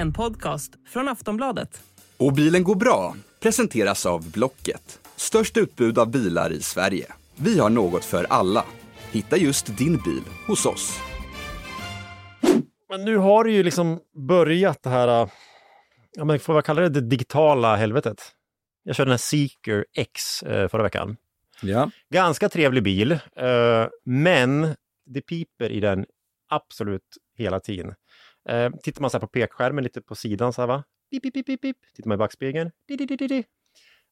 En podcast från Aftonbladet. Och bilen går bra presenteras av Blocket. Störst utbud av bilar i Sverige. Vi har något för alla. Hitta just din bil hos oss. Men nu har det ju liksom börjat det här, äh, ja men får jag kalla det det digitala helvetet. Jag körde den här Seeker X eh, förra veckan. Ja. Ganska trevlig bil, eh, men det piper i den absolut hela tiden. Eh, tittar man så här på pekskärmen lite på sidan så här va? Pip, pip, pip, pip. Tittar man i backspegeln? Di, di, di, di.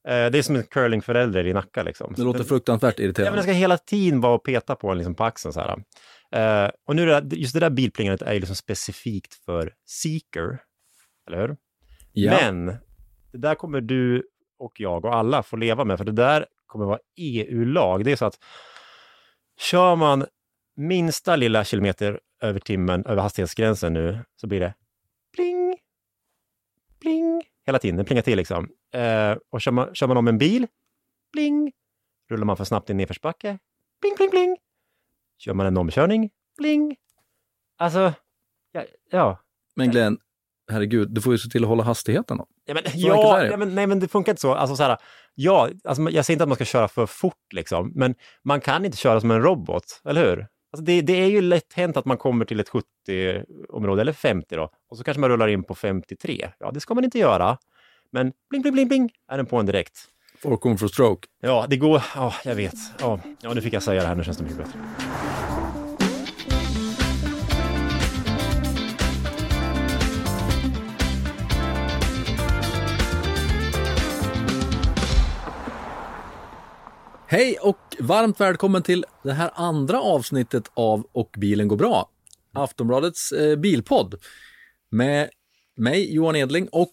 Eh, det är som en curlingförälder i Nacka liksom. Det låter fruktansvärt Ja, men irriterande. den ska hela tiden vara och peta på en liksom på axeln så här. Eh, och nu just det där bilplingandet är ju liksom specifikt för Seeker, eller hur? Ja. Men det där kommer du och jag och alla få leva med, för det där kommer vara EU-lag. Det är så att kör man minsta lilla kilometer över timmen, över hastighetsgränsen nu, så blir det pling, pling, hela tiden. Det plingar till liksom. Eh, och kör man, kör man om en bil, pling, rullar man för snabbt i en nedförsbacke, pling, pling, pling. Kör man en omkörning, pling. Alltså, ja, ja. Men Glenn, herregud, du får ju se till att hålla hastigheten då. Ja, men, ja, ja, men, nej, men det funkar inte så. Alltså, så här, ja, alltså, jag säger inte att man ska köra för fort, liksom, men man kan inte köra som en robot, eller hur? Alltså, det, det är ju lätt hänt att man kommer till ett 70-område, eller 50 då, och så kanske man rullar in på 53. Ja, det ska man inte göra. Men bling, bling, bling, bling, är den på en direkt. Forkon for stroke. Ja, det går. Ja, jag vet. Ja, ja, nu fick jag säga det här, nu känns det mycket bättre. Hej och varmt välkommen till det här andra avsnittet av Och bilen går bra. Aftonbladets eh, bilpodd. Med mig Johan Edling och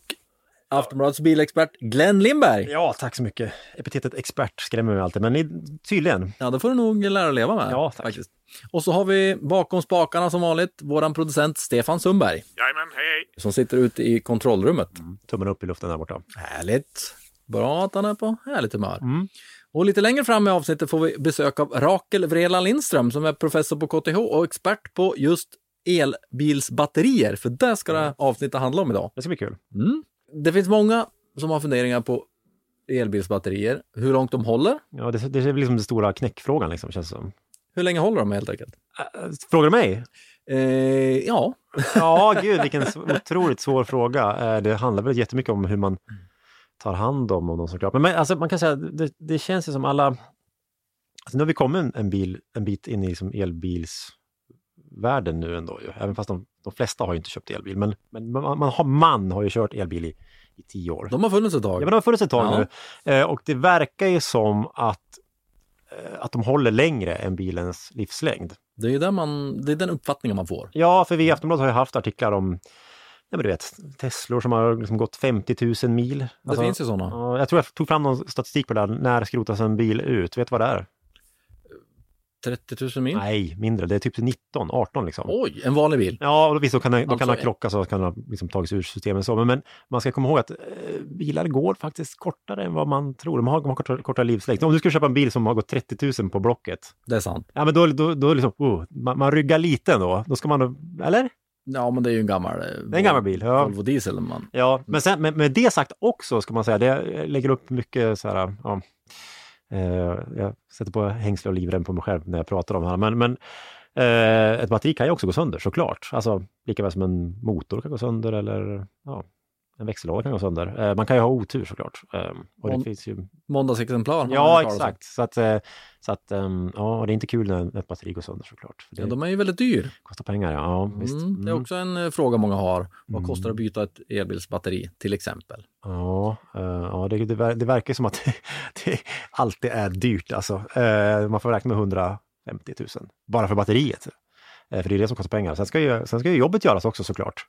Aftonbladets bilexpert Glenn Lindberg. Ja, tack så mycket. Epitetet expert skrämmer mig alltid, men ni, tydligen. Ja, det får du nog lära leva med. Ja, tack. Faktiskt. Och så har vi bakom spakarna som vanligt våran producent Stefan Sundberg. Jajamän, hej hej. Som sitter ute i kontrollrummet. Tummen upp i luften där borta. Härligt. Bra att han är på härligt humör. Mm. Och lite längre fram i avsnittet får vi besök av Rakel Vrela Lindström som är professor på KTH och expert på just elbilsbatterier. För det ska det här avsnittet handla om idag. Det ska bli kul. Mm. Det finns många som har funderingar på elbilsbatterier, hur långt de håller, Ja, det, det är väl liksom den stora knäckfrågan, liksom, känns som. hur länge håller de helt enkelt? Äh, Frågar du mig? Eh, ja, Ja, gud, vilken otroligt svår fråga. Eh, Det handlar väl jättemycket om hur man tar hand om dem såklart. Men man, alltså, man kan säga, det, det känns ju som alla... Alltså, nu har vi kommit en, en, bil, en bit in i liksom elbilsvärlden nu ändå. Ju. Även fast de, de flesta har ju inte köpt elbil. Men, men man, man, har, man har ju kört elbil i, i tio år. de har funnits ett tag. Ja, men de har funnits ett tag Ja. nu. Eh, och det verkar ju som att, eh, att de håller längre än bilens livslängd. Det är den, man, det är den uppfattningen man får. Ja, för vi i Aftonbladet har ju haft artiklar om Ja, men du vet, Teslor som har liksom gått 50 000 mil. Det Alltså, finns ju sådana. ja, jag tror jag tog fram någon statistik på det där. När skrotas en bil ut? Vet du vad det är? 30 000 mil. Nej, mindre. Det är typ 19, 18 liksom. Oj, en vanlig bil. Ja, och visst, då kan den, Alltså, kan den krocka så kan den ha liksom tagits ur systemet. Så. Men, men man ska komma ihåg att eh, bilar går faktiskt kortare än vad man tror. De har, de har kortare, kortare livslängd. Om du skulle köpa en bil som har gått 30 000 på Blocket, Det är sant. ja men då, då, då liksom, oh, man, man ryggar lite ändå. Då ska man, eller? Ja, men det är ju en gammal, eh, Det är en gammal bil. Ja. Volvo diesel. Man. Ja, men sen, med, med det sagt också ska man säga, det lägger upp mycket så här, ja, eh, jag sätter på hängsle och livrem på mig själv när jag pratar om det här, men, men eh, ett batteri kan ju också gå sönder såklart. Alltså lika väl som en motor kan gå sönder eller ja, en växellåda kan gå sönder. Eh, man kan ju ha otur såklart. Eh, och det finns ju... Måndagsexemplar. Ja, exakt. Så att, eh, så att ja, och det är inte kul när ett batteri går sönder såklart. För det Ja, de är ju väldigt dyr. kostar pengar, ja. ja visst. Mm, det är Mm. också en fråga många har. Vad Mm. kostar det att byta ett elbilsbatteri till exempel? Ja, ja det, det, ver- det verkar som att det alltid är dyrt. Alltså. Man får räkna med 150 000 bara för batteriet. För det är det som kostar pengar. Sen ska ju, sen ska ju jobbet göras också såklart.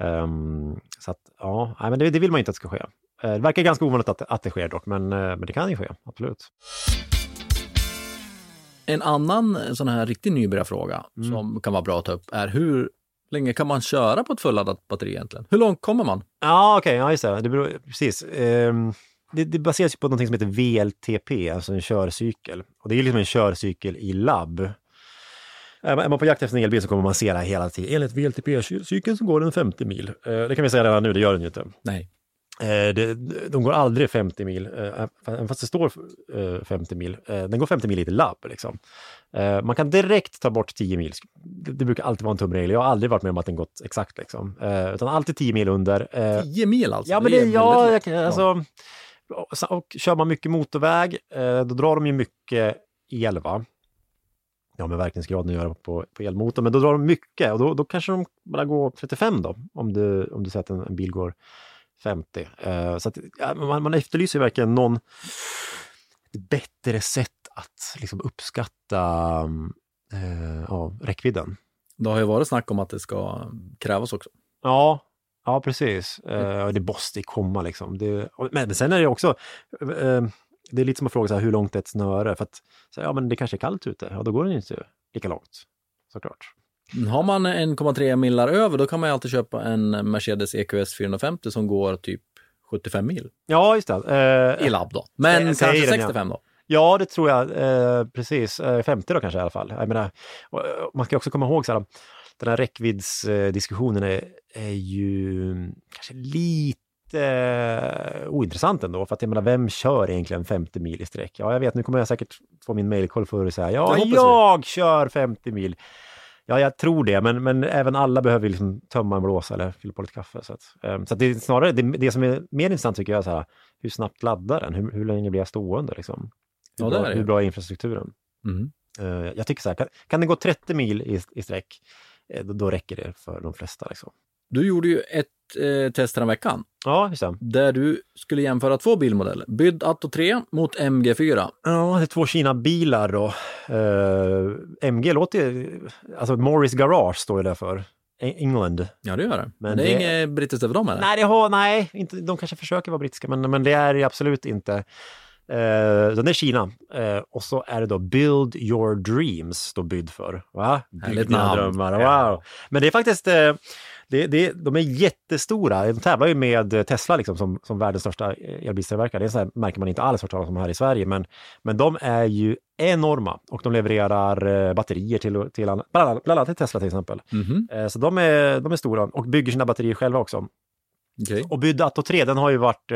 Ehm, så att, ja, men det, det vill man inte att det ska ske. Eh, det verkar ganska ovanligt att, att det sker dock, men, eh, men det kan ju ske, absolut. En annan eh, sån här riktig nybörjarfråga Mm. som kan vara bra att ta upp är hur länge kan man köra på ett fulladdat batteri egentligen? Hur långt kommer man? Ja, okej, ja just det. det beror, precis. Ehm, det, det baseras på något som heter VLTP, alltså en körcykel. Och det är liksom en körcykel i labb. Är man på jakt efter en elbil så kommer man se det här hela tiden. Enligt VLTP-cykeln så går den 50 mil. Eh, Det kan vi säga redan nu, det gör den ju inte. Nej. Eh, det, de går aldrig 50 mil, eh, även fast det står eh, 50 mil. Den går 50 mil i ett labb. Liksom. Man kan direkt ta bort 10 mil. Det, det brukar alltid vara en tumregel. Jag har aldrig varit med om att den gått exakt. Liksom. Utan alltid 10 mil under. Eh, 10 mil alltså? Ja, men det, är ja, jag, alltså, och, och kör man mycket motorväg, då drar de ju mycket el, va? Ja, med verkningsgraden att göra på, på elmotorn, men då drar de mycket och då, då kanske de bara går 35 då, om du, om du säger att en, en bil går 50. Eh, så att, ja, man, man efterlyser verkligen någon ett bättre sätt att liksom uppskatta eh, ja, räckvidden. Det har ju varit snack om att det ska krävas också. Ja, ja precis. Och det måste komma liksom. Det, och, men sen är det också, eh, det är lite som att fråga så här, hur långt är ett snöre? För att, så, här, ja men det kanske är kallt ute, ja då går den ju inte lika långt. Såklart. Har man 1,3 millar över då kan man ju alltid köpa en Mercedes EQS 450 som går typ 75 mil Ja, just det. Eh, i labb då. Men kanske den, ja. 65 då. Ja, det tror jag. Eh, precis. Eh, 50 då kanske i alla fall. Jag menar, man ska också komma ihåg så här, den här räckviddsdiskussionen är, är ju kanske lite eh, ointressant ändå. För att jag menar, vem kör egentligen 50 mil i sträck? Ja, jag vet, nu kommer jag säkert få min mailkoll för att säga ja, Det vi. jag kör 50 mil. Ja, jag tror det, men, men även alla behöver liksom tömma en blåsa eller fylla på lite kaffe. Så, att, eh, så det är snarare det, det som är mer intressant tycker jag är så här, hur snabbt laddar den? Hur, hur länge blir jag stående? Liksom? Hur, Ja, det bra, är det hur bra är infrastrukturen? Mm. Eh, jag tycker så här, kan, kan den gå 30 mil i, i sträck, eh, då, då räcker det för de flesta. Liksom. Du gjorde ju ett eh, test veckan Ja, just det. där du skulle jämföra två bilmodeller. Bydd Atto 3 mot MG4. Ja, det är två Kina-bilar då. Eh, MG låter ju, alltså Morris Garage står ju där för. England. Ja, det gör det. Men det är det- inget brittiskt över dem eller? Nej, det har, nej inte, de kanske försöker vara brittiska, men, men det är det absolut inte. Eh, det är Kina. Eh, och så är det då Build Your Dreams, står bydd för. Va? Bygg dina drömmar. Ja. Wow. Men det är faktiskt, eh, det, det, de är jättestora. De tävlar ju med Tesla liksom, som, som världens största elbilstillverkare. Det är så här, märker man inte alls hört talas om här i Sverige, men, men de är ju enorma och de levererar eh, batterier till, till an- bland annat, bland annat till Tesla till exempel. Mhm, Eh, så de är, de är stora och bygger sina batterier själva också. okej. Och Byd Atto 3, den har ju varit...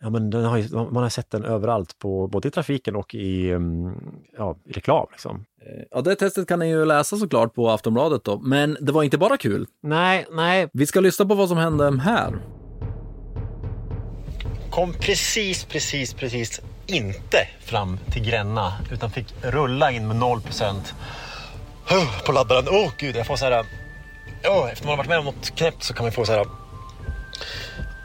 Ja, men den har ju, man har sett den överallt, på, både i trafiken och i, mm, ja, i reklam. Liksom. Eh, Ja, det testet kan ni ju läsa såklart på Aftonbladet då. Men det var inte bara kul. Nej, nej. Vi ska lyssna på vad som hände här. Kom precis, precis, precis inte fram till Gränna, utan fick rulla in med 0% på laddaren. Åh oh, gud, jag får så här... Oh, efter man har varit med om något knäppt så kan man få så här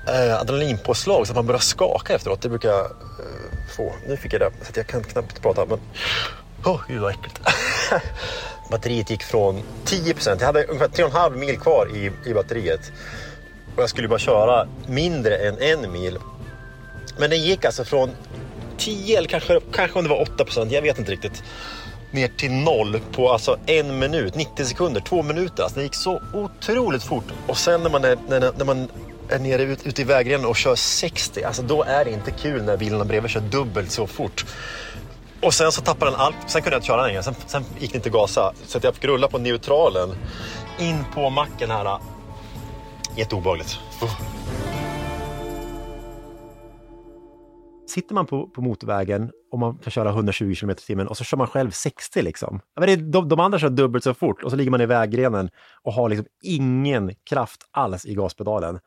eh, adrenalinpåslag så att man börjar skaka efteråt. Det brukar jag eh, få. Nu fick jag det, så att jag kan knappt prata. Men... Oh, gud vad äckligt. Batteriet gick från 10% Jag hade ungefär 3,5 mil kvar i, i batteriet. Och jag skulle bara köra mindre än en mil. Men den gick alltså från 10 eller kanske, kanske om det var 8% jag vet inte riktigt. Ner till noll på alltså en minut, 90 sekunder, två minuter. Alltså det gick så otroligt fort. Och sen när man är, när, när man är nere ut, ute i vägrenen och kör 60, alltså då är det inte kul när bilarna bredvid kör dubbelt så fort. Och sen så tappade den allt. Sen kunde jag inte köra längre. Sen, sen gick det inte att gasa. Så att jag fick rulla på neutralen. In på macken här. Jätteobehagligt. Sitter man på, på motorvägen och man kan köra 120 km i timmen och så kör man själv 60 liksom. Men det är, de, de andra kör dubbelt så fort och så ligger man i vägrenen och har liksom ingen kraft alls i gaspedalen.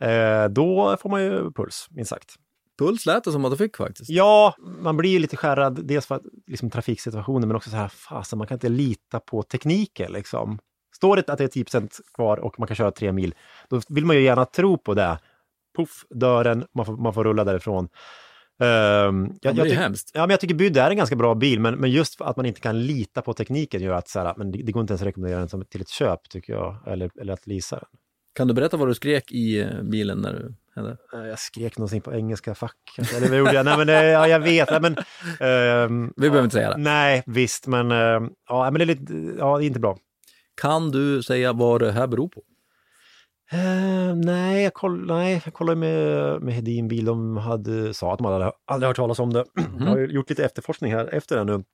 Eh, då får man ju puls, minst sagt. Puls lät det som att du fick faktiskt. Ja, man blir ju lite skärrad, dels för att, liksom, trafiksituationen, men också så här, fasen, man kan inte lita på tekniken. Liksom. Står det att det är 10% kvar och man kan köra tre mil, då vill man ju gärna tro på det. Puff, dörren, man får, man får rulla därifrån. Um, jag, det är jag, hemskt. ja, men jag tycker Byd är en ganska bra bil, men, men just att man inte kan lita på tekniken gör att så här, men det, det går inte ens att rekommendera den som, till ett köp, tycker jag, eller, eller att leasa den. Kan du berätta vad du skrek i eh, bilen när du hände? Eh, Jag skrek någonting på engelska, fuck, eller vad gjorde jag? Nej, men, ja, jag vet, nej, men... ehm, Vi behöver inte säga det. Nej, visst, men, eh, ja, men det är lite, ja, det är inte bra. Kan du säga vad det här beror på? Eh, nej, jag koll, nej, jag kollade med, med Hedin bil, de hade, sa att de hade aldrig hört talas om det. Jag har gjort lite efterforskning här efter det nu.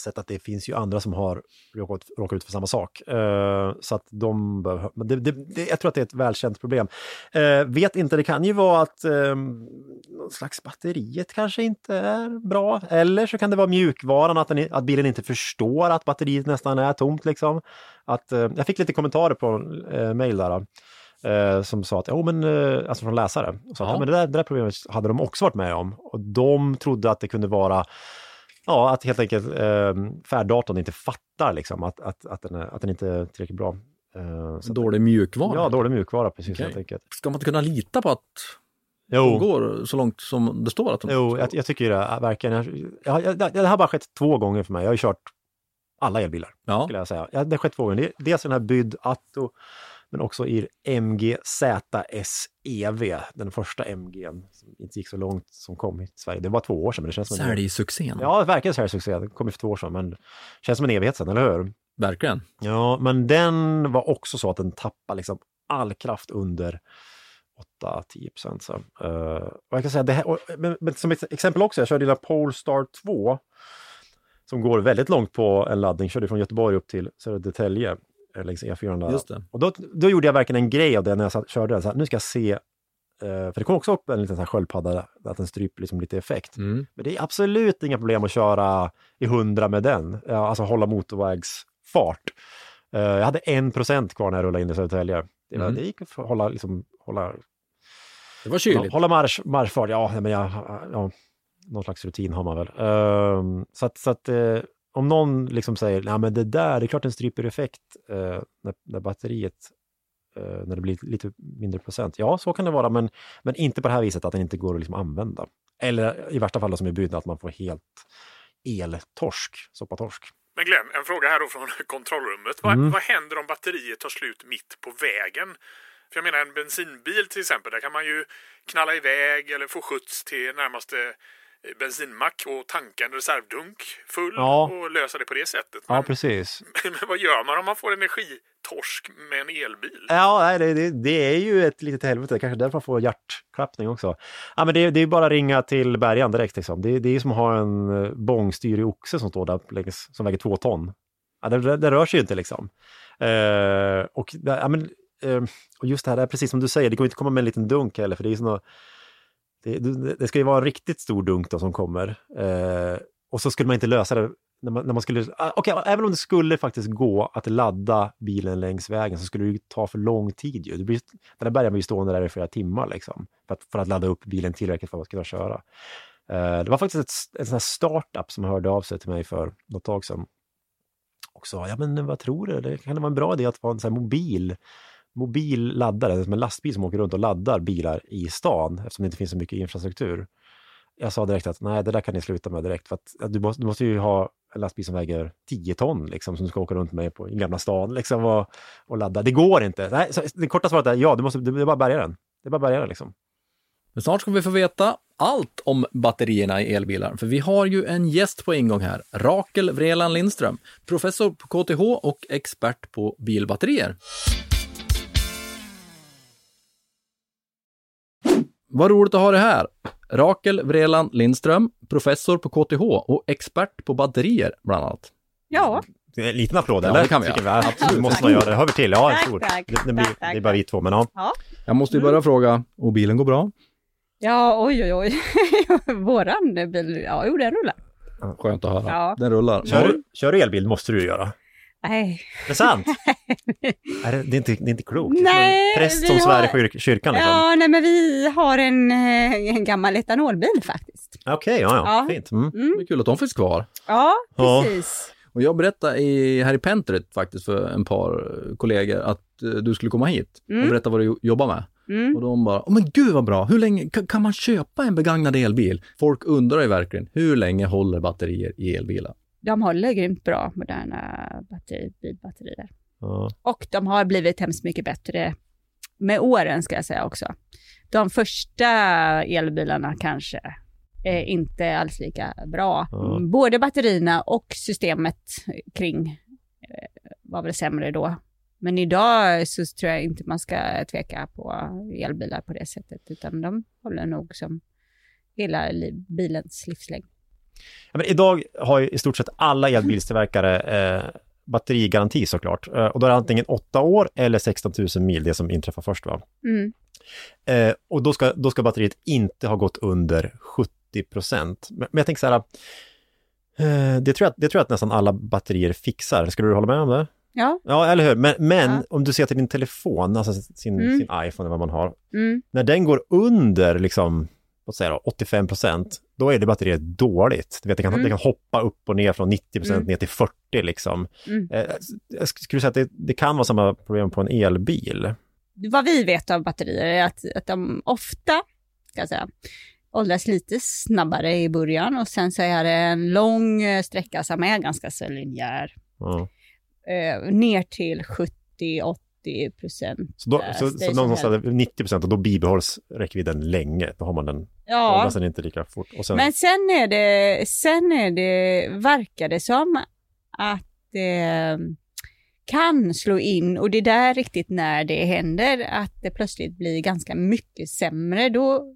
Sett att det finns ju andra som har råkat, råkat ut för samma sak. Eh, så att de behöver, det, det, det, jag tror att det är ett välkänt problem. Eh, vet inte, det kan ju vara att eh, någon slags batteriet kanske inte är bra. Eller så kan det vara mjukvaran, att, den, att bilen inte förstår att batteriet nästan är tomt. Liksom. Att, eh, jag fick lite kommentarer på eh, mail där. Eh, som sa att, oh, men, eh, alltså från läsare, och sa att, Ja. ja, men det, där, det där problemet hade de också varit med om. Och de trodde att det kunde vara Ja, att helt enkelt eh, färddatorn inte fattar liksom, att, att, att, den är, att den inte är tillräckligt bra. Eh, så Dålig mjukvara. Ja, dålig mjukvara precis Okej. helt enkelt. Ska man inte kunna lita på att de Jo, går så långt som det står att de jo jag, jag tycker det, äh, verkligen. Jag, jag, jag, det har bara skett två gånger för mig. Jag har ju kört alla elbilar, Ja, skulle jag säga. Ja, det har skett två gånger. Det- Dels den här Byd Atto, men också i MG ZSEV, E den första MG som inte gick så långt som kom i Sverige. Det var två år sedan, men det känns som en... säljsuccén. Ja, verkligen så här succé. Det kom ju för två år sedan, men känns som en evighet sedan, eller hur? Verkligen. Ja, men den var också så att den tappade liksom all kraft under 8-10 procent. Så. Uh, och jag kan säga, det här, och, men, men som ett exempel också, jag körde den Polestar 2 som går väldigt långt på en laddning, körde från Göteborg upp till Södertälje längs E4. där. Just det. Och då, då gjorde jag verkligen en grej av det när jag satt, körde den. Så här, nu ska jag se, eh, för det kom också upp en liten så här sköldpadda, att den stryper liksom lite effekt. Mm. Men det är absolut inga problem att köra i 100 med den, alltså hålla motorvägsfart. Eh, jag hade 1% kvar när jag rullade in i Södertälje. Det, Mm. det gick att hålla, liksom, hålla, Det var kyligt. hålla marsch, marschfart. Ja, men jag, ja, någon slags rutin har man väl. Ehm, så att, så att eh, om någon liksom säger, nej men det där, det är klart den stryper effekt eh, när, när batteriet eh, när det blir lite mindre procent. Ja, så kan det vara, men, men inte på det här viset att den inte går att liksom använda. Eller i värsta fall då, som i byn, att man får helt eltorsk, soppatorsk. Men Glenn, en fråga här då från kontrollrummet. Vad, Mm. vad händer om batteriet tar slut mitt på vägen? För jag menar en bensinbil till exempel, där kan man ju knalla iväg eller få skjuts till närmaste eh, bensinmack och tanka en reservdunk full Ja. och lösa det på det sättet. Ja, Men, precis. men vad gör man om man får energitorsk med en elbil? Ja, det, det, det är ju ett litet helvete. Kanske därför man får hjärtklappning också. Ja, men det, det är bara att ringa till bärgaren direkt. Liksom. Det, det är som att ha en eh, bångstyrig oxe som står där längs, som väger två ton. Ja, det, det, det rör sig ju inte liksom. Eh, och, ja, men, eh, och just det här, det är precis som du säger, det går inte att komma med en liten dunk heller, för det är såna, det, det, ska ju vara en riktigt stor dunk då som kommer. Eh, och så skulle man inte lösa det när man, när man skulle, ah, Okej, okay, även om det skulle faktiskt gå att ladda bilen längs vägen så skulle det ju ta för lång tid ju. Det blir, den här bärgaren blir ju stående där i flera timmar liksom, för att, för att ladda upp bilen tillräckligt för att kunna köra. Eh, det var faktiskt ett, en sån här startup som hörde av sig till mig för något tag sedan och sa, ja men vad tror du, det kan det vara en bra idé att ha en sån här mobil mobil laddare, som en lastbil som åker runt och laddar bilar i stan eftersom det inte finns så mycket infrastruktur. Jag sa direkt att nej, det där kan ni sluta med direkt för att, att du, måste, du måste ju ha en lastbil som väger 10 ton liksom, som du ska åka runt med på, i Gamla stan liksom, och, och ladda. Det går inte. Nej, så det korta svaret är ja, du måste, det är bara att bärga den. Det är bara att bärga den liksom. Men snart ska vi få veta allt om batterierna i elbilar, för vi har ju en gäst på ingång här, Rakel Vreeland Lindström, professor på KTH och expert på bilbatterier. Vad roligt att ha det här. Rakel Vreeland Lindström, professor på KTH och expert på batterier bland annat. Ja, En liten applåd, Ja, eller? det kan vi göra. Absolut. Måste man göra. Det hör vi till. Ja, en Tack, stor. tack. Det, det, blir, Tack, tack, det är bara vi två, men ja. Jag måste ju börja fråga, och bilen går bra? ja oj oj oj. Våran bil, ja jo den rullar. Skönt att höra. Ja. Den rullar. Kör, kör du elbil måste du ju göra. Nej, Det är sant? är det, det, är inte, det är inte klokt. Det är Nej, som en präst som svär i har- kyr- kyrkan liksom. ja nej men vi har en, eh, en gammal etanolbil faktiskt. Okej, ja, ja. Ja. Fint. Mm. Det är kul att de finns kvar. Ja, Ja. precis. Och jag berättade i, här i Pentrit faktiskt för en par eh, kollegor att eh, du skulle komma hit och Mm. berätta vad du jo- jobbar med. Mm. Och de bara, åh men gud vad bra, hur länge kan, kan man köpa en begagnad elbil? Folk undrar ju verkligen, hur länge håller batterier i elbilar? De håller grymt bra, moderna batteri, bilbatterier. Ja. Och de har blivit hemskt mycket bättre med åren ska jag säga också. De första elbilarna kanske är inte alls lika bra. Ja. Både batterierna och systemet kring eh, var väl sämre då. Men idag så tror jag inte man ska tveka på elbilar på det sättet, utan de håller nog som hela bilens livslängd. Ja, men idag har ju i stort sett alla elbilstillverkare eh, batterigaranti såklart. Eh, och då är det antingen 8 år eller 16 000 mil, det som inträffar först. Va? Mm. Eh, och då ska, då ska batteriet inte ha gått under 70 procent. Men, men jag tänker så här, eh, det, tror jag, det tror jag att nästan alla batterier fixar. Skulle du hålla med om det? Ja. Ja, eller hur? Men, men Ja. om du ser till din telefon, alltså sin, Mm. sin iPhone eller vad man har, Mm. när den går under liksom, låt säga då, 85 procent, då är det batteriet dåligt. Du vet, det, kan, Mm. det kan hoppa upp och ner från 90 procent Mm. ner till 40 liksom. Mm. Eh, jag skulle säga att det, det kan vara samma problem på en elbil. Vad vi vet av batterier är att, att de ofta, ska jag säga, åldras lite snabbare i början och sen så är det en lång eh, sträcka som är ganska så linjär. Ja. Eh, ner till 70-80 procent. Så, då, Eh, så, så någonstans 90 procent och då bibehålls räckvidden länge. Då har man den, Ja, den inte lika fort. Sen, men sen är det, sen är det, verkar det som att det kan slå in och det är där riktigt när det händer att det plötsligt blir ganska mycket sämre. Då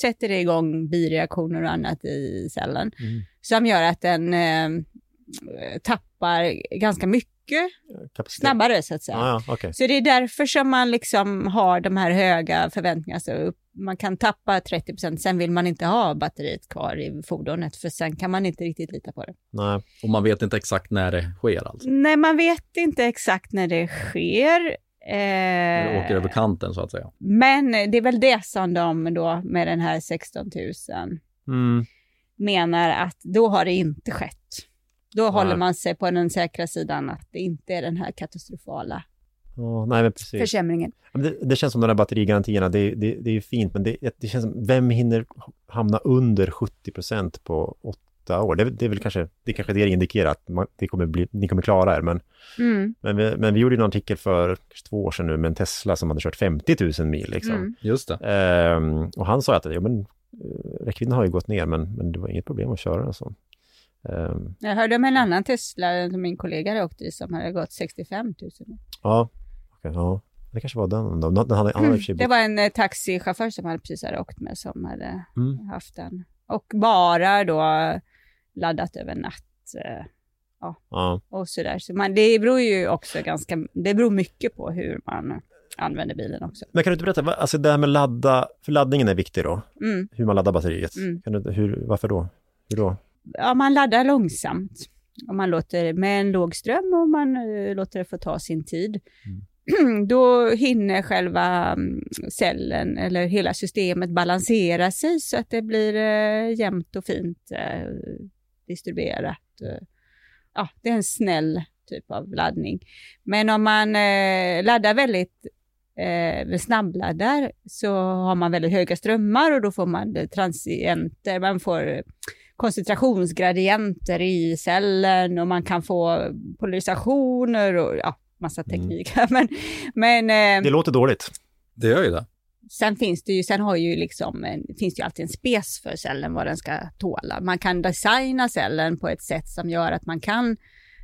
sätter det igång bireaktioner och annat i cellen Mm. som gör att den eh, tappar ganska mycket kapacitet. snabbare så att säga. Ja, okej. Så det är därför som man liksom har de här höga förväntningarna. Så upp- man kan tappa 30% sen vill man inte ha batteriet kvar i fordonet för sen kan man inte riktigt lita på det. Nej. Och man vet inte exakt när det sker alltså. Nej, man vet inte exakt när det sker. Det åker över Eh, kanten så att säga. men det är väl det som de då med den här 16 000 Mm. menar att då har det inte skett. Då håller Nej. man sig på den säkra sidan att det inte är den här katastrofala Ja, nej, men precis. försämringen. Ja, Det, det känns som de där batterigarantierna, det, det, det är ju fint, men det, det känns som, vem hinner hamna under 70 procent på åtta år? Det, det är väl kanske, det är kanske det indikerar att man, det kommer bli, ni kommer klara er, men, Mm. men, vi, men vi gjorde en artikel för två år sedan nu med en Tesla som hade kört 50 000 mil liksom. Mm. Just det. Ehm, och han sa att ja, men, eh, räckvidden har ju gått ner, men, men det var inget problem att köra den så. Ehm, Jag hörde om en annan Tesla som min kollega hade åkt i som hade gått 65 000. ja, okej, ja, det kanske var den då. Den hade, sig Det var en eh, taxichaufför som hade precis hade åkt med som hade Mm. haft den. Och bara då laddat över natt eh, Ja, och sådär. Så man, det beror ju också ganska, det beror mycket på hur man använder bilen också. men kan du inte berätta, vad- alltså det här med ladda, för laddningen är viktig då, Mm. hur man laddar batteriet. Mm. Kan du, hur, varför då? Hur då? Ja, man laddar långsamt. Och man låter med en låg ström och man eh, låter det få ta sin tid. Då hinner själva mm, cellen eller hela systemet balansera sig så att det blir eh, jämnt och fint eh, distribuerat. Ja, det är en snäll typ av laddning. Men om man eh, laddar väldigt eh, snabbladdar så har man väldigt höga strömmar och då får man transienter, man får koncentrationsgradienter i cellen och man kan få polarisationer och ja, massa Mm. teknik. men men eh, Det låter dåligt. Det gör ju det. sen finns det ju, sen har ju liksom, finns det ju alltid en spes för cellen vad den ska tåla. Man kan designa cellen på ett sätt som gör att man kan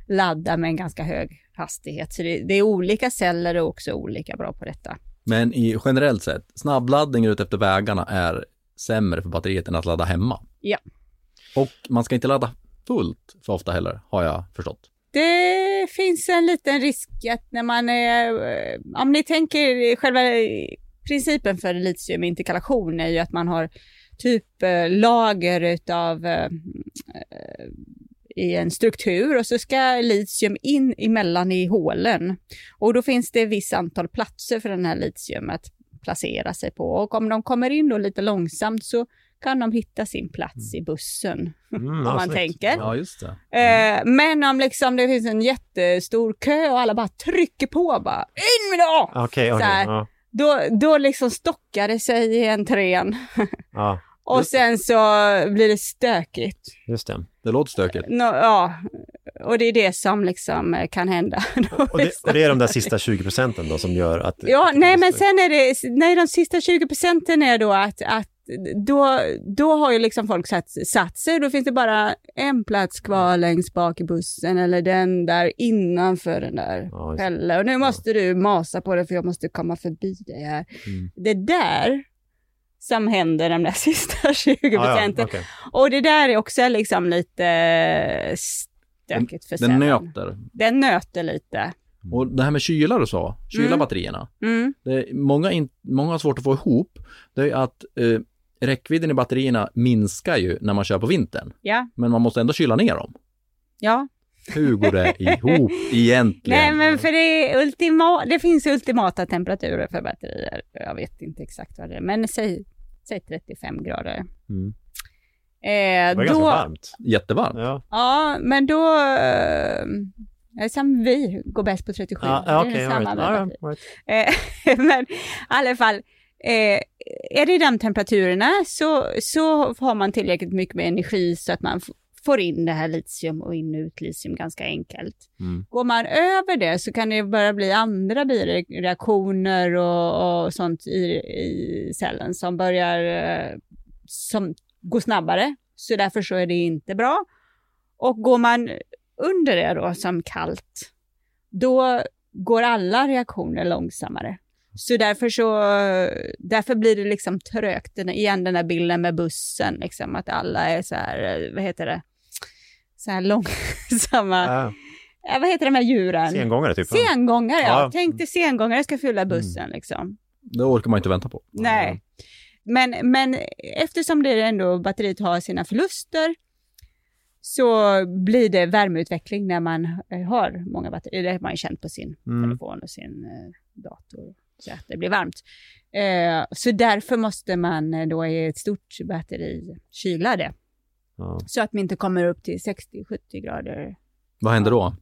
ladda med en ganska hög hastighet. Så det, det är olika celler och också olika bra på detta. Men i generellt sett, snabbladdning ut efter vägarna är sämre för batteriet än att ladda hemma. Ja. Och man ska inte ladda fullt för ofta heller, har jag förstått. Det finns en liten risk att när man är, eh, om ni tänker själva principen för litiuminterkallation är ju att man har typ eh, lager utav eh, i en struktur och så ska litium in emellan i hålen. Och då finns det ett visst antal platser för den här litium att placera sig på. Och om de kommer in då lite långsamt så kan de hitta sin plats i bussen. Mm, Om man snyggt. tänker. Ja, just det. Eh, men om liksom det finns en jättestor kö och alla bara trycker på bara in med det! Okej. Så här. ja, Då, då liksom stockar det sig i entrén ja, och sen så blir det stökigt. just det. Det låter stökigt. Nå, ja, och det är det som liksom eh, kan hända. Och det, och det är de där sista 20 procenten då som gör att... Ja, nej men sen är det, nej de sista 20 procenten är då att, att då, då har ju liksom folk satt, satt sig, då finns det bara en plats kvar längst bak i bussen eller den där innanför den där Ja. Pelle. Och nu måste du masa på det för jag måste komma förbi dig här. Mm. Det där som händer de där sista 20 Ja, ja, procenten. okej. Och det där är också liksom lite stökigt för Den nöter. Den nöter lite. Och det här med kyla du sa, kyla Mm. batterierna. Mm. Det är, många, in, många har svårt att få ihop, det är att eh, räckvidden i batterierna minskar ju när man kör på vintern. Ja, Men man måste ändå kyla ner dem. ja. Hur går det ihop egentligen? Nej, men för det, är ultima, det finns ultimata temperaturer för batterier. Jag vet inte exakt vad det är, men säg, säg 35 grader. Mm. Eh, Det var då, ganska varmt. Jättevarmt. Ja. Ja, men då... Eh, som vi går bäst på 37. Ja, Det ja, är samma right. Right. Eh, men i alla fall, eh, är det de temperaturerna så, så har man tillräckligt mycket med energi så att man får in det här litium och in och ut litium ganska enkelt. Mm. Går man över det så kan det börja bli andra bireaktioner och, och sånt i, i cellen som börjar eh, som går snabbare. Så därför så är det inte bra. Och går man under det då som kallt, då går alla reaktioner långsammare. Så därför så, därför blir det liksom trögt, den, igen den där bilden med bussen, liksom att alla är så här, vad heter det, så här långsamma, Ja. ja, vad heter de här djuren? Sengångare typ. Sengångare, ja. Ja. Tänk dig sengångare ska fylla bussen liksom. Det orkar man inte vänta på. Nej. Men, men eftersom det ändå batteriet har sina förluster så blir det värmeutveckling när man eh, har många batterier. Det har man ju känt på sin Mm. telefon och sin eh, dator. Så att det blir varmt. Eh, så därför måste man eh, då i ett stort batteri kyla det. Ja. Så att man inte kommer upp till 60-70 grader. Vad händer då?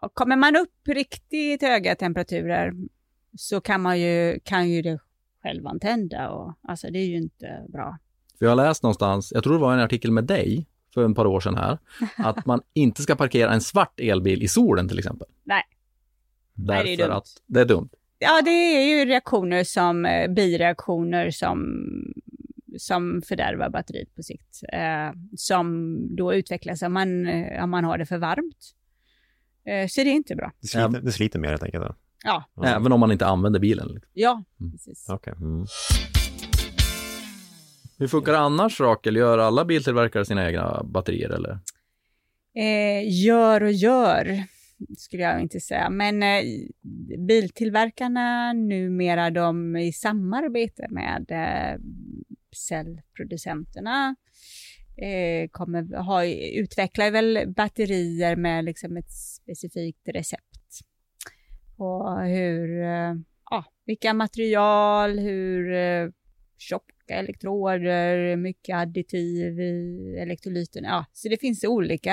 Ja, Kommer man upp riktigt höga temperaturer så kan, man ju, kan ju det självantända och alltså det är ju inte bra. För jag har läst någonstans, jag tror det var en artikel med dig för ett par år sedan här, att man inte ska parkera en svart elbil i solen till exempel. Nej. Därför Nej, det är dumt. att det är dumt. Ja, det är ju reaktioner som, eh, bireaktioner som, som fördärvar batteriet på sikt. Eh, som då utvecklas om man, eh, om man har det för varmt. Eh, så det är inte bra. Det, sliter, det sliter mer helt enkelt. Då. Ja, Ja. Även om man inte använder bilen. liksom. ja Mm. precis. Okej. Mm. Hur funkar det annars Rakel? Gör alla biltillverkare sina egna batterier eller? Eh, gör och gör, skulle jag inte säga. Men eh, biltillverkarna numera, de i samarbete med eh, cellproducenterna eh, kommer ha, utvecklar väl batterier med liksom ett specifikt recept på hur, eh, ja, vilka material, hur eh, tjocka elektroder, mycket additiv i elektrolyten. Ja, så det finns olika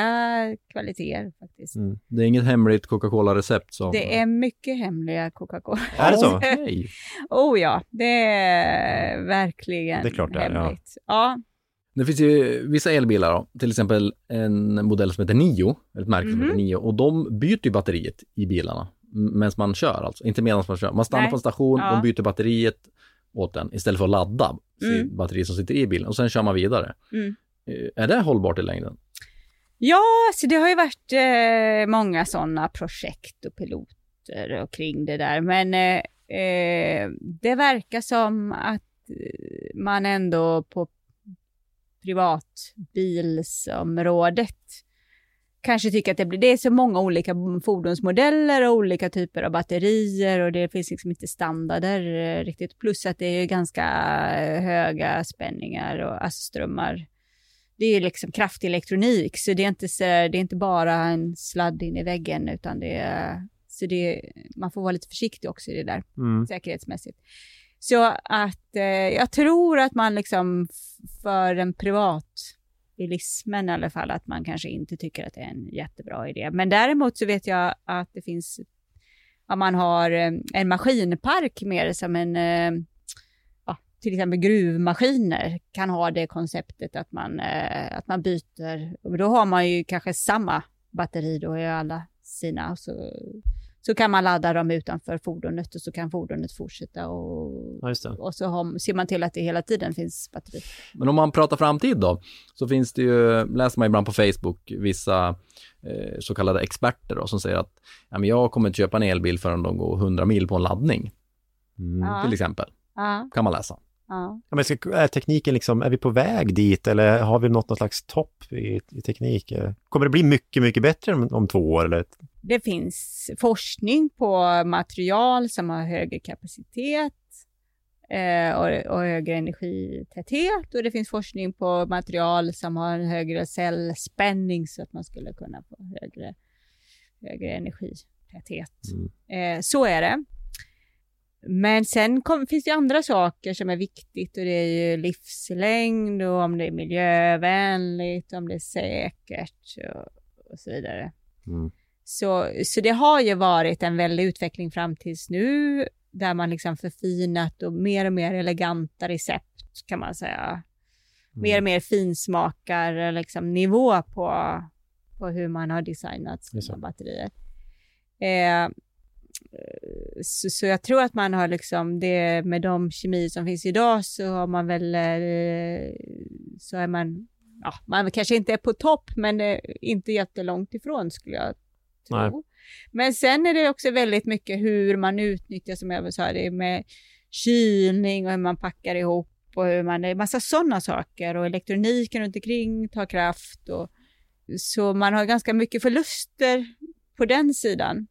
kvaliteter faktiskt. Mm. Det är inget hemligt Coca-Cola-recept som... Det är mycket hemliga Coca-Cola. Är det så? Okej. Oh ja, det är verkligen Det är klart det är, ja. hemligt. Ja. Det finns ju vissa elbilar då, till exempel en modell som heter Nio, ett märke som Mhm. heter Nio, och de byter ju batteriet i bilarna medan man kör alltså, inte medan man kör. Man stannar Nej. på en station, Ja. de byter batteriet åt den istället för att ladda Mm. batteriet som sitter i bilen och sen kör man vidare. Mm. Eh, Är det hållbart i längden? Ja, så det har ju varit eh, många sådana projekt och piloter och kring det där. Men eh, eh, det verkar som att eh, man ändå på privatbilsområdet kanske tycker att det blir, det är så många olika fordonsmodeller och olika typer av batterier och det finns liksom inte standarder eh, riktigt. Plus att det är ganska eh, höga spänningar och alltså strömmar det är liksom kraftig elektronik, så det är inte, så, det är inte bara en sladd in i väggen, utan det är, så det, man får vara lite försiktig också i det där, Mm. säkerhetsmässigt. Så att eh, jag tror att man liksom för en bilismen i alla fall, att man kanske inte tycker att det är en jättebra idé. Men däremot så vet jag att det finns, om man har eh, en maskinpark mer som en eh, ja, till exempel gruvmaskiner kan ha det konceptet att man, eh, att man byter. Och då har man ju kanske samma batteri då i alla sina. Så, så kan man ladda dem utanför fordonet och så kan fordonet fortsätta och, Ja, just det. och så har, ser man till att det hela tiden finns batteri. Men om man pratar framtid då, så finns det ju, läser man ibland på Facebook, vissa eh, så kallade experter då, som säger att ja, men jag kommer inte köpa en elbil förrän de går 100 mil på en laddning, Mm. Ja. till exempel. Ja, Kan man läsa. Ja. Men ska, är tekniken liksom, är vi på väg dit eller har vi nått någon slags topp i, i teknik? Kommer det bli mycket, mycket bättre om, om två år eller? Det finns forskning på material som har högre kapacitet eh, och, och högre energitäthet och det finns forskning på material som har en högre cellspänning så att man skulle kunna få högre, högre energitäthet. Eh, så är det. Men sen kom, finns det andra saker som är viktigt och det är ju livslängd och om det är miljövänligt, om det är säkert och, och så vidare. Mm. Så, så det har ju varit en väldig utveckling fram tills nu där man liksom förfinat och mer och mer eleganta recept kan man säga. Mer och mer finsmakar liksom nivå på, på hur man har designat sina batterier. Eh, så, så jag tror att man har liksom det med de kemier som finns idag så har man väl eh, så är man ja, man kanske inte är på topp men eh, inte jättelångt ifrån skulle jag tro. Nej. Men sen är det också väldigt mycket hur man utnyttjar som jag sa det med kylning och hur man packar ihop och hur man, det är massa sådana saker och elektroniken runt omkring tar kraft och så man har ganska mycket förluster på den sidan.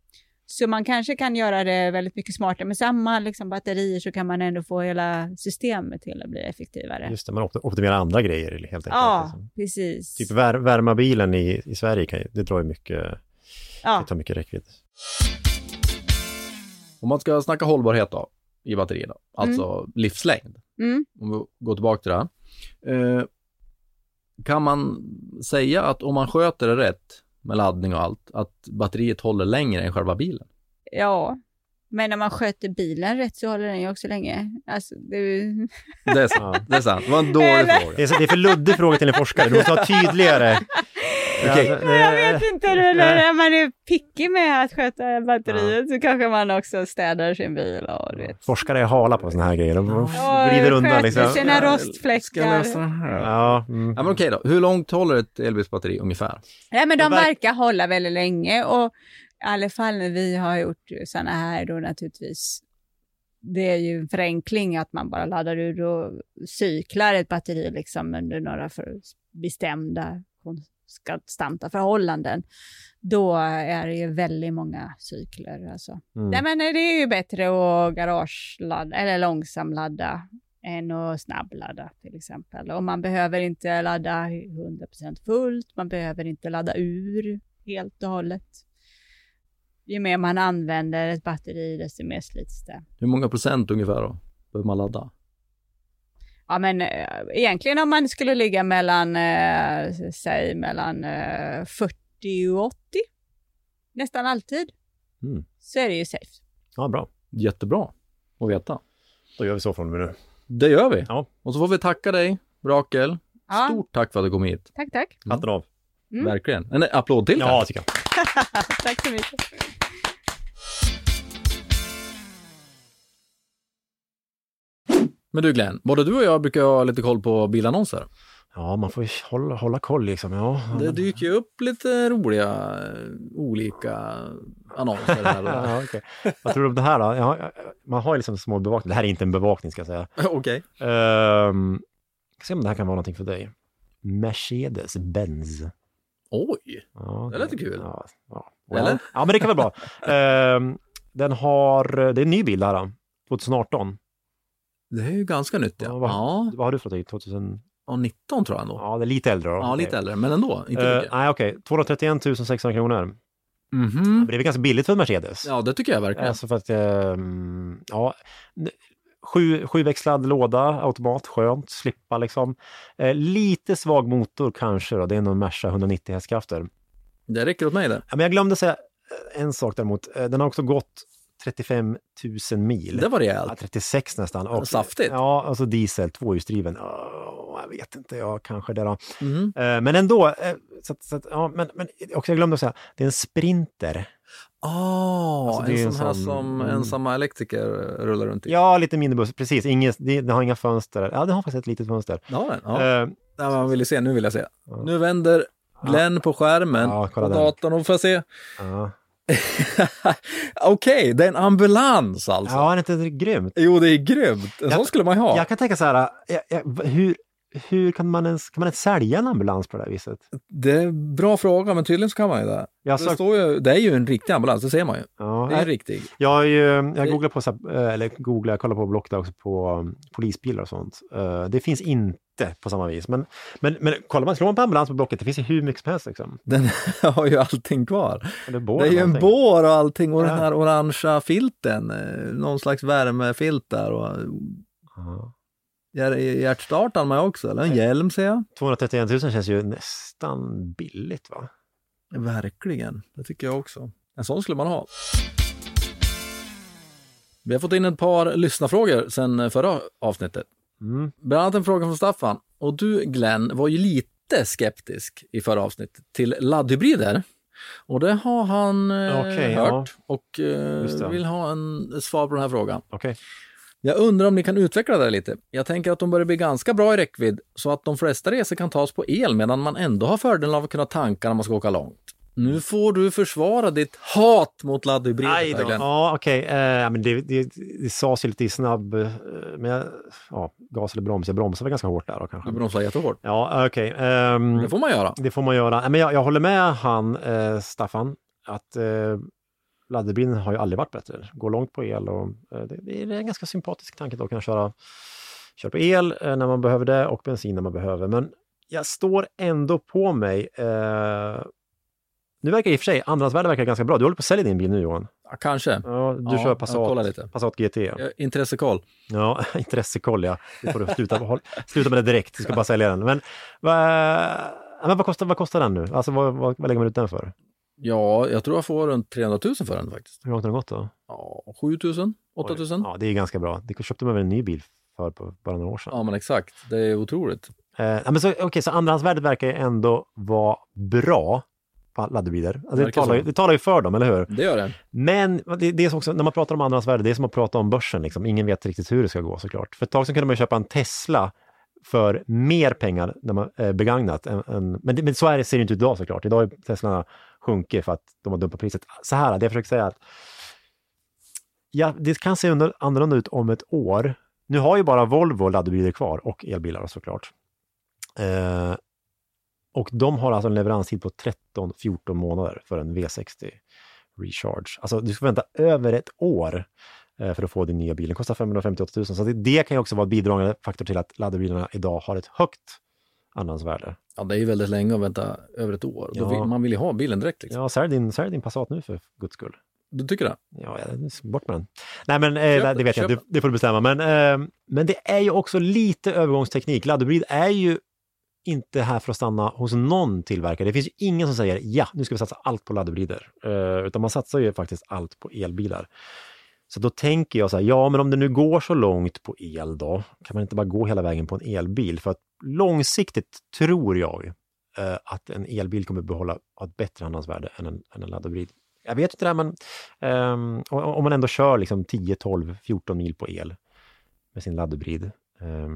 Så man kanske kan göra det väldigt mycket smartare. Med samma liksom, batterier så kan man ändå få hela systemet till att bli effektivare. Just det, man opt- optimerar andra grejer helt enkelt. Ja, liksom. precis. Typ vär, värma bilen i, i Sverige, kan, ju- det drar ju mycket, ja. det tar mycket räckvidd. Om man ska snacka hållbarhet då, i batterierna, alltså livslängd, Mm. om vi går tillbaka till det här. Eh, kan man säga att om man sköter det rätt med laddning och allt, att batteriet håller längre än själva bilen? ja, men när man sköter bilen rätt så håller den ju också länge. Alltså, det, Det är sant. Det är sant. Det var en dålig Eller? fråga. Det är, så, det är för luddig fråga till en forskare, du måste vara tydligare. Okej. Alltså, jag vet inte, när, när man är picky med att sköta batteriet så kanske man också städar sin bil och du vet. Forskare är hala på såna här grejer, de Och glider undan liksom. sina rostfläckar. Ja, mm. Ja, men okej då. Hur långt håller ett elbilsbatteri ungefär? Nej, men de verkar hålla väldigt länge och i alla fall när vi har gjort sådana här då naturligtvis. Det är ju en förenkling att man bara laddar ur och cyklar ett batteri liksom under några bestämda konstanta förhållanden. Då är det ju väldigt många cykler. Alltså. Mm. Nej, men det är ju bättre att garageladda eller långsamladda än att snabbladda till exempel. Och man behöver inte ladda 100% fullt, man behöver inte ladda ur helt och hållet. Ju mer man använder ett batteri, desto mer slits det. Hur många procent ungefär då? Behöver man ladda? Ja, men eh, egentligen om man skulle ligga mellan, eh, säg mellan eh, 40 och 80, nästan alltid, Mm. så är det ju safe. Ja, bra. Jättebra att veta. Då gör vi så från och med nu. Det gör vi. Ja. Och så får vi tacka dig, Rakel. Ja, Stort tack för att du kom hit. tack, tack. Hatten av. Mm. Verkligen. En applåd till Ja, kanske? tycker jag. tack så mycket. Men du Glenn, både du och jag brukar ha lite koll på bilannonser. Ja, man får ju hålla, hålla koll liksom. Ja, Det dyker ju upp lite roliga eh, olika annonser här där. ja, okej. Vad tror du om det här då? Ja, man har ju liksom små bevakning. Det här är inte en bevakning ska jag säga. Okej. Um, se om det här kan vara någonting för dig. Mercedes-Benz. Oj, Ja, Det låter kul. Ja, ja. Eller? Ja, men det kan vara. Ehm, den har, det är en ny bil då. 2018. Det är ju ganska nytt ja. Vad- Ja, Vad har du för någonting? 2000? ja 19 tror jag ändå. Ja, det är lite äldre då. Ja, lite äldre, men ändå. Inte mycket. nej, okej. 231 600 kronor. Mhm. Men det är väl ganska billigt för en Mercedes? Ja, det tycker jag verkligen. Alltså för att, ehm, ja, sju, sjuväxlad låda, automat, skönt, slippa liksom. Eh, lite svag motor kanske då, det är någon Merca 190 hästkrafter. Det räcker åt mig det. Ja, men jag glömde säga en sak däremot, Eh, den har också gått 35 000 mil. Det var Ja, rejält. 36 nästan. Och, Saftigt. Ja, alltså diesel, tvåhjulsdriven. Åh, jag vet inte, ja, kanske det då. Mhm. Eh, Men ändå, eh, så så ja, men, men också jag glömde att säga, det är en Sprinter. Ah, Alltså, en sån här som mm. ensamma elektriker rullar runt i. Ja, lite mindre buss, precis. Inget, det, det har inga fönster. Ja, det har faktiskt ett litet fönster. Ja. Ja. Eh, Ja, man vill se, nu vill jag se. Ja. Nu vänder Glenn på skärmen Ja, på datorn och får jag se. ja. Okej, det är en ambulans alltså. Ja, är det inte grymt? Jo, det är grymt. En sån Jag- skulle man ju ha. Jag kan tänka så här, jag, jag, hur, hur kan man ens, kan man ens sälja en ambulans på det här viset? Det är en bra fråga, men tydligen så kan man ju det. Jag, Det, står ju, det är ju en riktig ambulans, det ser man ju. ja, Det är en jag, riktig. jag, ju- jag googlar på, så här, eh, eller googlar, jag kollar på Blocket också på um, polisbilar och sånt. Eh, det finns inte på samma vis. Men, men, men kollar man, slår man på ambulans på Blocket, det finns ju hur mycket som helst liksom. Den har ju allting kvar. Bår det är ju en bår och allting och Ja. den här orangea filten, eh, någon slags värmefilt där och Ja. Hjär- hjärtstartaren med också, eller en hjälm ser jag. 231 000 känns ju nästan billigt va? Verkligen, det tycker jag också. En sån skulle man ha. Vi har fått in ett par lyssnarfrågor sedan förra avsnittet. Mm. Bland annat en fråga från Staffan. Och du Glenn var ju lite skeptisk i förra avsnittet till laddhybrider. Och det har han eh, Okej, hört och Just eh, vill ha en, svar på den här frågan. Okej. Jag undrar om ni kan utveckla det lite. Jag tänker att de börjar bli ganska bra i räckvidd så att de flesta resor kan tas på el medan man ändå har fördelen av att kunna tanka när man ska åka långt. Nu får du försvara ditt hat mot laddhybrider. Ja, okej. Eh, men det, det, det sades ju lite i snabb... Eh, men jag, ja, gas eller broms. Jag bromsade väl ganska hårt där då kanske. Du bromsar jättehårt. Ja, okej. Ehm, Det får man göra. det får man göra. Men jag, jag håller med han, eh, Staffan, att laddhybriden har ju aldrig varit bättre. Går långt på el och eh, det, är en ganska sympatisk tanke då att kunna köra, köra på el eh, när man behöver det och bensin när man behöver. Men jag står ändå på mig. Eh, nu verkar i och för sig andrahandsvärdet verkar ganska bra. Du håller på att sälja din bil nu Johan. Ja, kanske. Ja, du Ja, kör Passat. Passat GT. Ja, Intressekoll. Ja, intressekoll ja. Det får du sluta, sluta med det direkt. Du ska bara sälja den. Men, vad, men vad, kostar, vad kostar den nu? Alltså vad, vad, vad lägger man ut den för? Ja, jag tror jag får runt 300 000 för den faktiskt. Hur långt har den gått då? Ja, 7 000? 8 000? Ja, det är ganska bra. Det köpte man väl en ny bil för på bara några år sedan. Ja, men exakt. Det är otroligt. Eh, men så, okay, så andrahandsvärdet verkar ju ändå vara bra på laddhybrider. Alltså, det, talar, det talar ju för dem, eller hur? Det gör det. Men det, det är också, när man pratar om andrahandsvärde, det är som att prata om börsen. Liksom. Ingen vet riktigt hur det ska gå såklart. För ett tag sedan kunde man köpa en Tesla för mer pengar när man, eh, begagnat. Än, än, men, det, men så är det, ser det inte ut idag såklart. Idag har ju Sjunkit för att de har dumpat priset. Så här, det jag försöker säga är att ja, det kan se annorlunda ut om ett år. Nu har ju bara Volvo laddhybrider kvar och elbilar såklart. Eh, och de har alltså en leveranstid på 13-14 månader för en V60 Recharge. Alltså du ska vänta över ett år eh, för att få din nya bil. Den kostar 558 000. Så det, det kan ju också vara en bidragande faktor till att laddhybriderna idag har ett högt andrahandsvärde. Ja, det är ju väldigt länge att vänta över ett år. Då Ja. vill, man vill ju ha bilen direkt. Liksom. Ja, sälj din, sälj din Passat nu för guds skull. Du tycker det? Ja, bort med den. Nej, men eh, Köp det vet jag, det, det får du bestämma. Men, eh, men det är ju också lite övergångsteknik. Laddhybrid är ju inte här för att stanna hos någon tillverkare. Det finns ju ingen som säger ja, nu ska vi satsa allt på laddhybrider. Eh, utan man satsar ju faktiskt allt på elbilar. Så då tänker jag så här, ja men om det nu går så långt på el då, kan man inte bara gå hela vägen på en elbil? För att långsiktigt tror jag eh, att en elbil kommer behålla ett bättre andrahandsvärde än en, än en laddhybrid. Jag vet inte det, här, men eh, om- man ändå kör liksom 10, 12, 14 mil på el med sin laddhybrid, eh,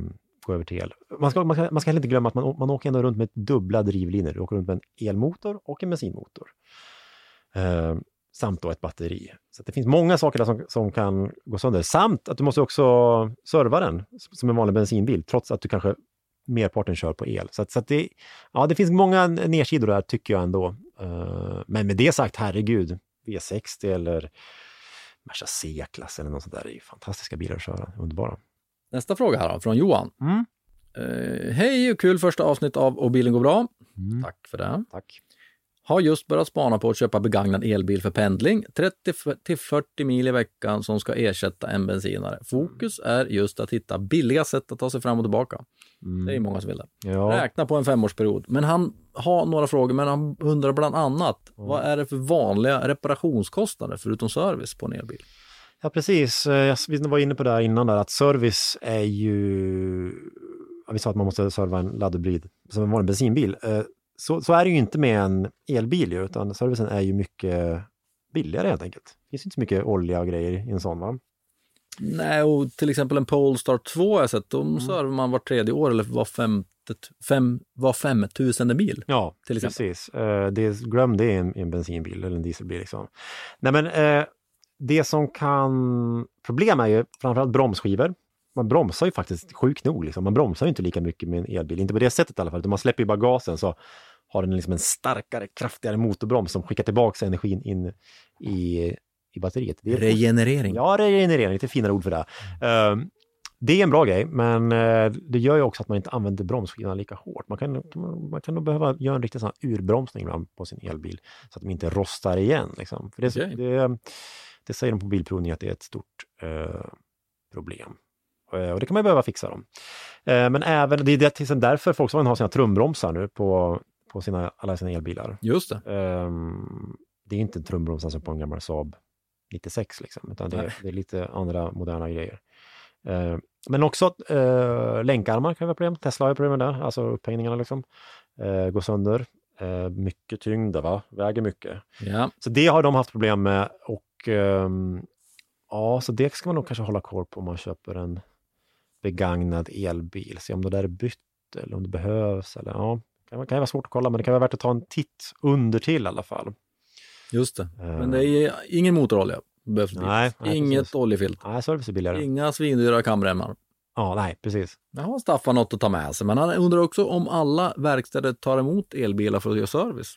gå över till el. Man ska, man, ska, man ska heller inte glömma att man, man åker ändå runt med dubbla drivlinor. Du åker runt med en elmotor och en bensinmotor. Ehm, Samt då ett batteri. Så att det finns många saker där som, som kan gå sönder. Samt att du måste också serva den som en vanlig bensinbil, trots att du kanske merparten kör på el. Så, att, så att det, ja, det finns många nedsidor där tycker jag ändå. Eh, men med det sagt, herregud, V60 eller Merca C-klass eller något sånt där är ju fantastiska bilar att köra. Underbara. Nästa fråga här då, från Johan. Mm. Eh, Hej, kul första avsnitt av Och bilen går bra. Mm. Tack för det. Tack. Har just börjat spana på att köpa begagnad elbil för pendling, 30 till 40 mil i veckan som ska ersätta en bensinare. Fokus är just att hitta billiga sätt att ta sig fram och tillbaka. Mm. Det är många som vill det. Ja. Räkna på en femårsperiod. Men han har några frågor, men han undrar bland annat, Mm. vad är det för vanliga reparationskostnader förutom service på en elbil? Ja, precis. Eh, jag- Vi var inne på det här innan, där, att service är ju... Vi sa att man måste serva en laddhybrid som en vanlig bensinbil. Så, så är det ju inte med en elbil, ju, utan servicen är ju mycket billigare helt enkelt. Det finns inte så mycket olja och grejer i en sån. Va? Nej, och till exempel en Polestar 2 har jag sett, de Mm. servar man vart tredje år eller var femte fem, var femtusende bil. Ja, till exempel. precis. Eh, det, glöm det i en, en bensinbil eller en dieselbil. Liksom. Nej, men, eh, det som kan... Problem är ju framförallt bromsskivor. Man bromsar ju faktiskt sjukt nog. Liksom. Man bromsar ju inte lika mycket med en elbil. Inte på det sättet i alla fall. Utan man släpper ju bara gasen så har den liksom en starkare, kraftigare motorbroms som skickar tillbaka energin in i, i batteriet. Det är Regenerering. Ja, regenerering, lite finare ord för det. Ehm, det är en bra grej, men eh, det gör ju också att man inte använder bromsskivorna lika hårt. Man kan, man, kan nog behöva göra en riktig sån här urbromsning ibland på sin elbil så att de inte rostar igen. Liksom. För det, Okej. det, det säger de på bilprovning att det är ett stort eh, problem. Eh, Och det kan man behöva fixa dem. Eh, men även, det är därför Volkswagen har sina trumbromsar nu på, på sina, alla sina elbilar. Just det. Ehm, det är inte en trumbroms alltså på en gammal Saab 96 liksom, utan det, är- det är lite andra moderna grejer. Ehm, men också uh, länkarmar kan vi ha problem Tesla har problem med det, alltså upphängningarna liksom. Uh, går sönder. Eh, mycket tyngd, va? Väger mycket. Ja. Så det har de haft problem med och ehm, ja, så det ska man nog kanske hålla koll på om man köper en begagnad elbil. Se om det där är bytt eller om det behövs. Eller, ja, kan, kan ju vara svårt att kolla, men det kan vara värt att ta en titt under till i alla fall. Just det. Eh, Men det är ingen motorolja. Behövs det. Nej, nej, Inget precis. oljefilter. Nej, service är billigare. Inga svindyra kamremmar. Ja, nej, precis. Där har Staffan något att ta med sig, men han undrar också om alla verkstäder tar emot elbilar för att göra service.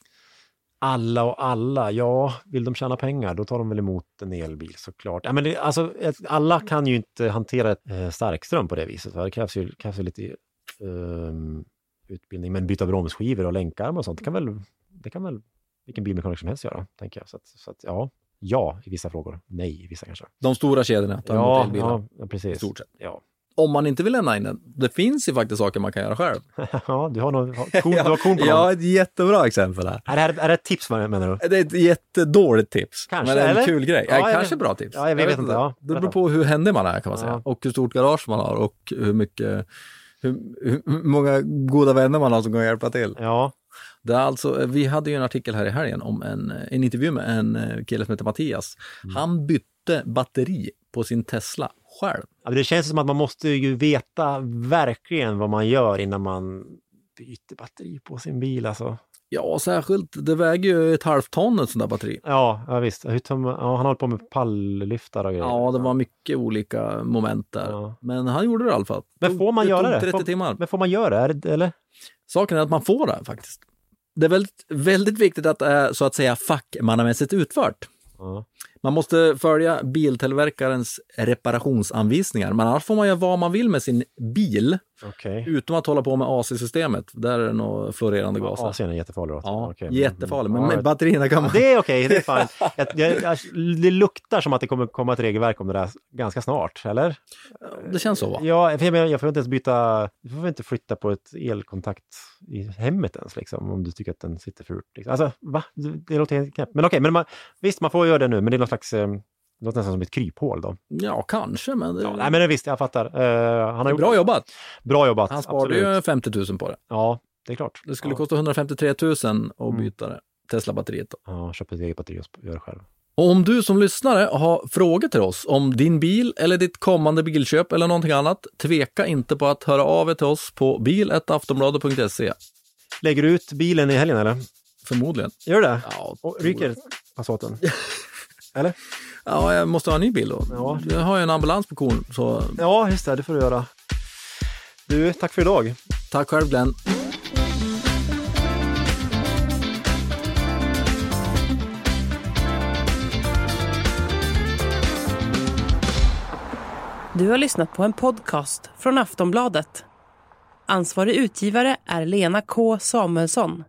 Alla och alla, ja, vill de tjäna pengar, då tar de väl emot en elbil såklart. Ja, men det, alltså, alla kan ju inte hantera ett eh, starkström på det viset. Va? Det krävs ju, krävs ju lite ehm, utbildning, men byta bromsskivor och länkarmar och sånt, det kan väl, det kan väl vilken bilmekaniker som helst göra, tänker jag. Så, att, så att, ja, ja i vissa frågor, nej i vissa kanske. De stora kedjorna tar emot Ja, elbilar. ja, ja, I precis. stort sett. Ja. Om man inte vill lämna in den. Det finns ju faktiskt saker man kan göra själv. ja, du har nog kon, du har kon på Jag har ett jättebra exempel här. Är det, är det ett tips menar du? Det är ett jättedåligt tips. Kanske, men det är en eller? kul grej. Ja, Ja, jag kanske vet- bra tips. Ja, jag vet inte, ja. Det beror på hur händig man är kan man säga. Ja. Och hur stort garage man har och hur mycket hur, hur många goda vänner man har som kan hjälpa till. Ja, Det är alltså, vi hade ju en artikel här i helgen om en, en intervju med en eh, kille som heter Mattias. Mm. Han bytte batteri på sin Tesla själv. Ja, det känns som att man måste ju veta verkligen vad man gör innan man byter batteri på sin bil. Alltså. Ja, särskilt, det väger ju ett halvt ton ett sånt där batteri. Ja, ja visst. Hur ja, han håller på med palllyftar och grejer. Ja, det var mycket olika moment där. Ja. Men han gjorde det i alla fall. Men får man det göra det? 30 Får- timmar. Men får man göra det? Eller? Saken är att man får det faktiskt. Det är väldigt, väldigt viktigt att det är så att säga fackmannamässigt utfört. Ja. Man måste följa biltillverkarens reparationsanvisningar, men annars får man göra vad man vill med sin bil, Okej. utom att hålla på med AC-systemet. Där är det nog florerande gaser. Asien är jättefarlig? Ja, Okej. jättefarlig, men med batterierna kan man... Det är okej, det är fine. Jag, jag, jag, det luktar som att det kommer komma ett regelverk om det där ganska snart, eller? Det känns så va? Ja, för jag, jag får inte ens byta, du får inte flytta på ett elkontakt i hemmet ens liksom, om du tycker att den sitter fult. Liksom. Alltså, va? Det, låter helt knäppt. Men okej, men man, visst, man får göra det nu, men det är någon slags, eh, det låter nästan som ett kryphål då. Ja, kanske, men det, Ja, nej, men det, visst, jag fattar. Eh, han har gjort bra jobbat. Bra jobbat. Han sparade absolut. ju 50 000 på det. Ja, det är klart. Det skulle ja. kosta 153 000 att Mm. byta det. Tesla-batteriet. då. Ja, köp ett eget batteri och gör det själv. Och om du som lyssnare har frågor till oss om din bil eller ditt kommande bilköp eller någonting annat, tveka inte på att höra av er till oss på bil.aftonbladet.se. Lägger du ut bilen i helgen eller? Förmodligen. Gör du det? Ja, Och ryker Passaten? eller? ja, jag måste ha en ny bil då. Ja. Jag har ju en ambulans på kon, så Ja, just det, det får du göra. Du, tack för idag. tack själv Glenn. Du har lyssnat på en podcast från Aftonbladet. Ansvarig utgivare är Lena K Samuelsson.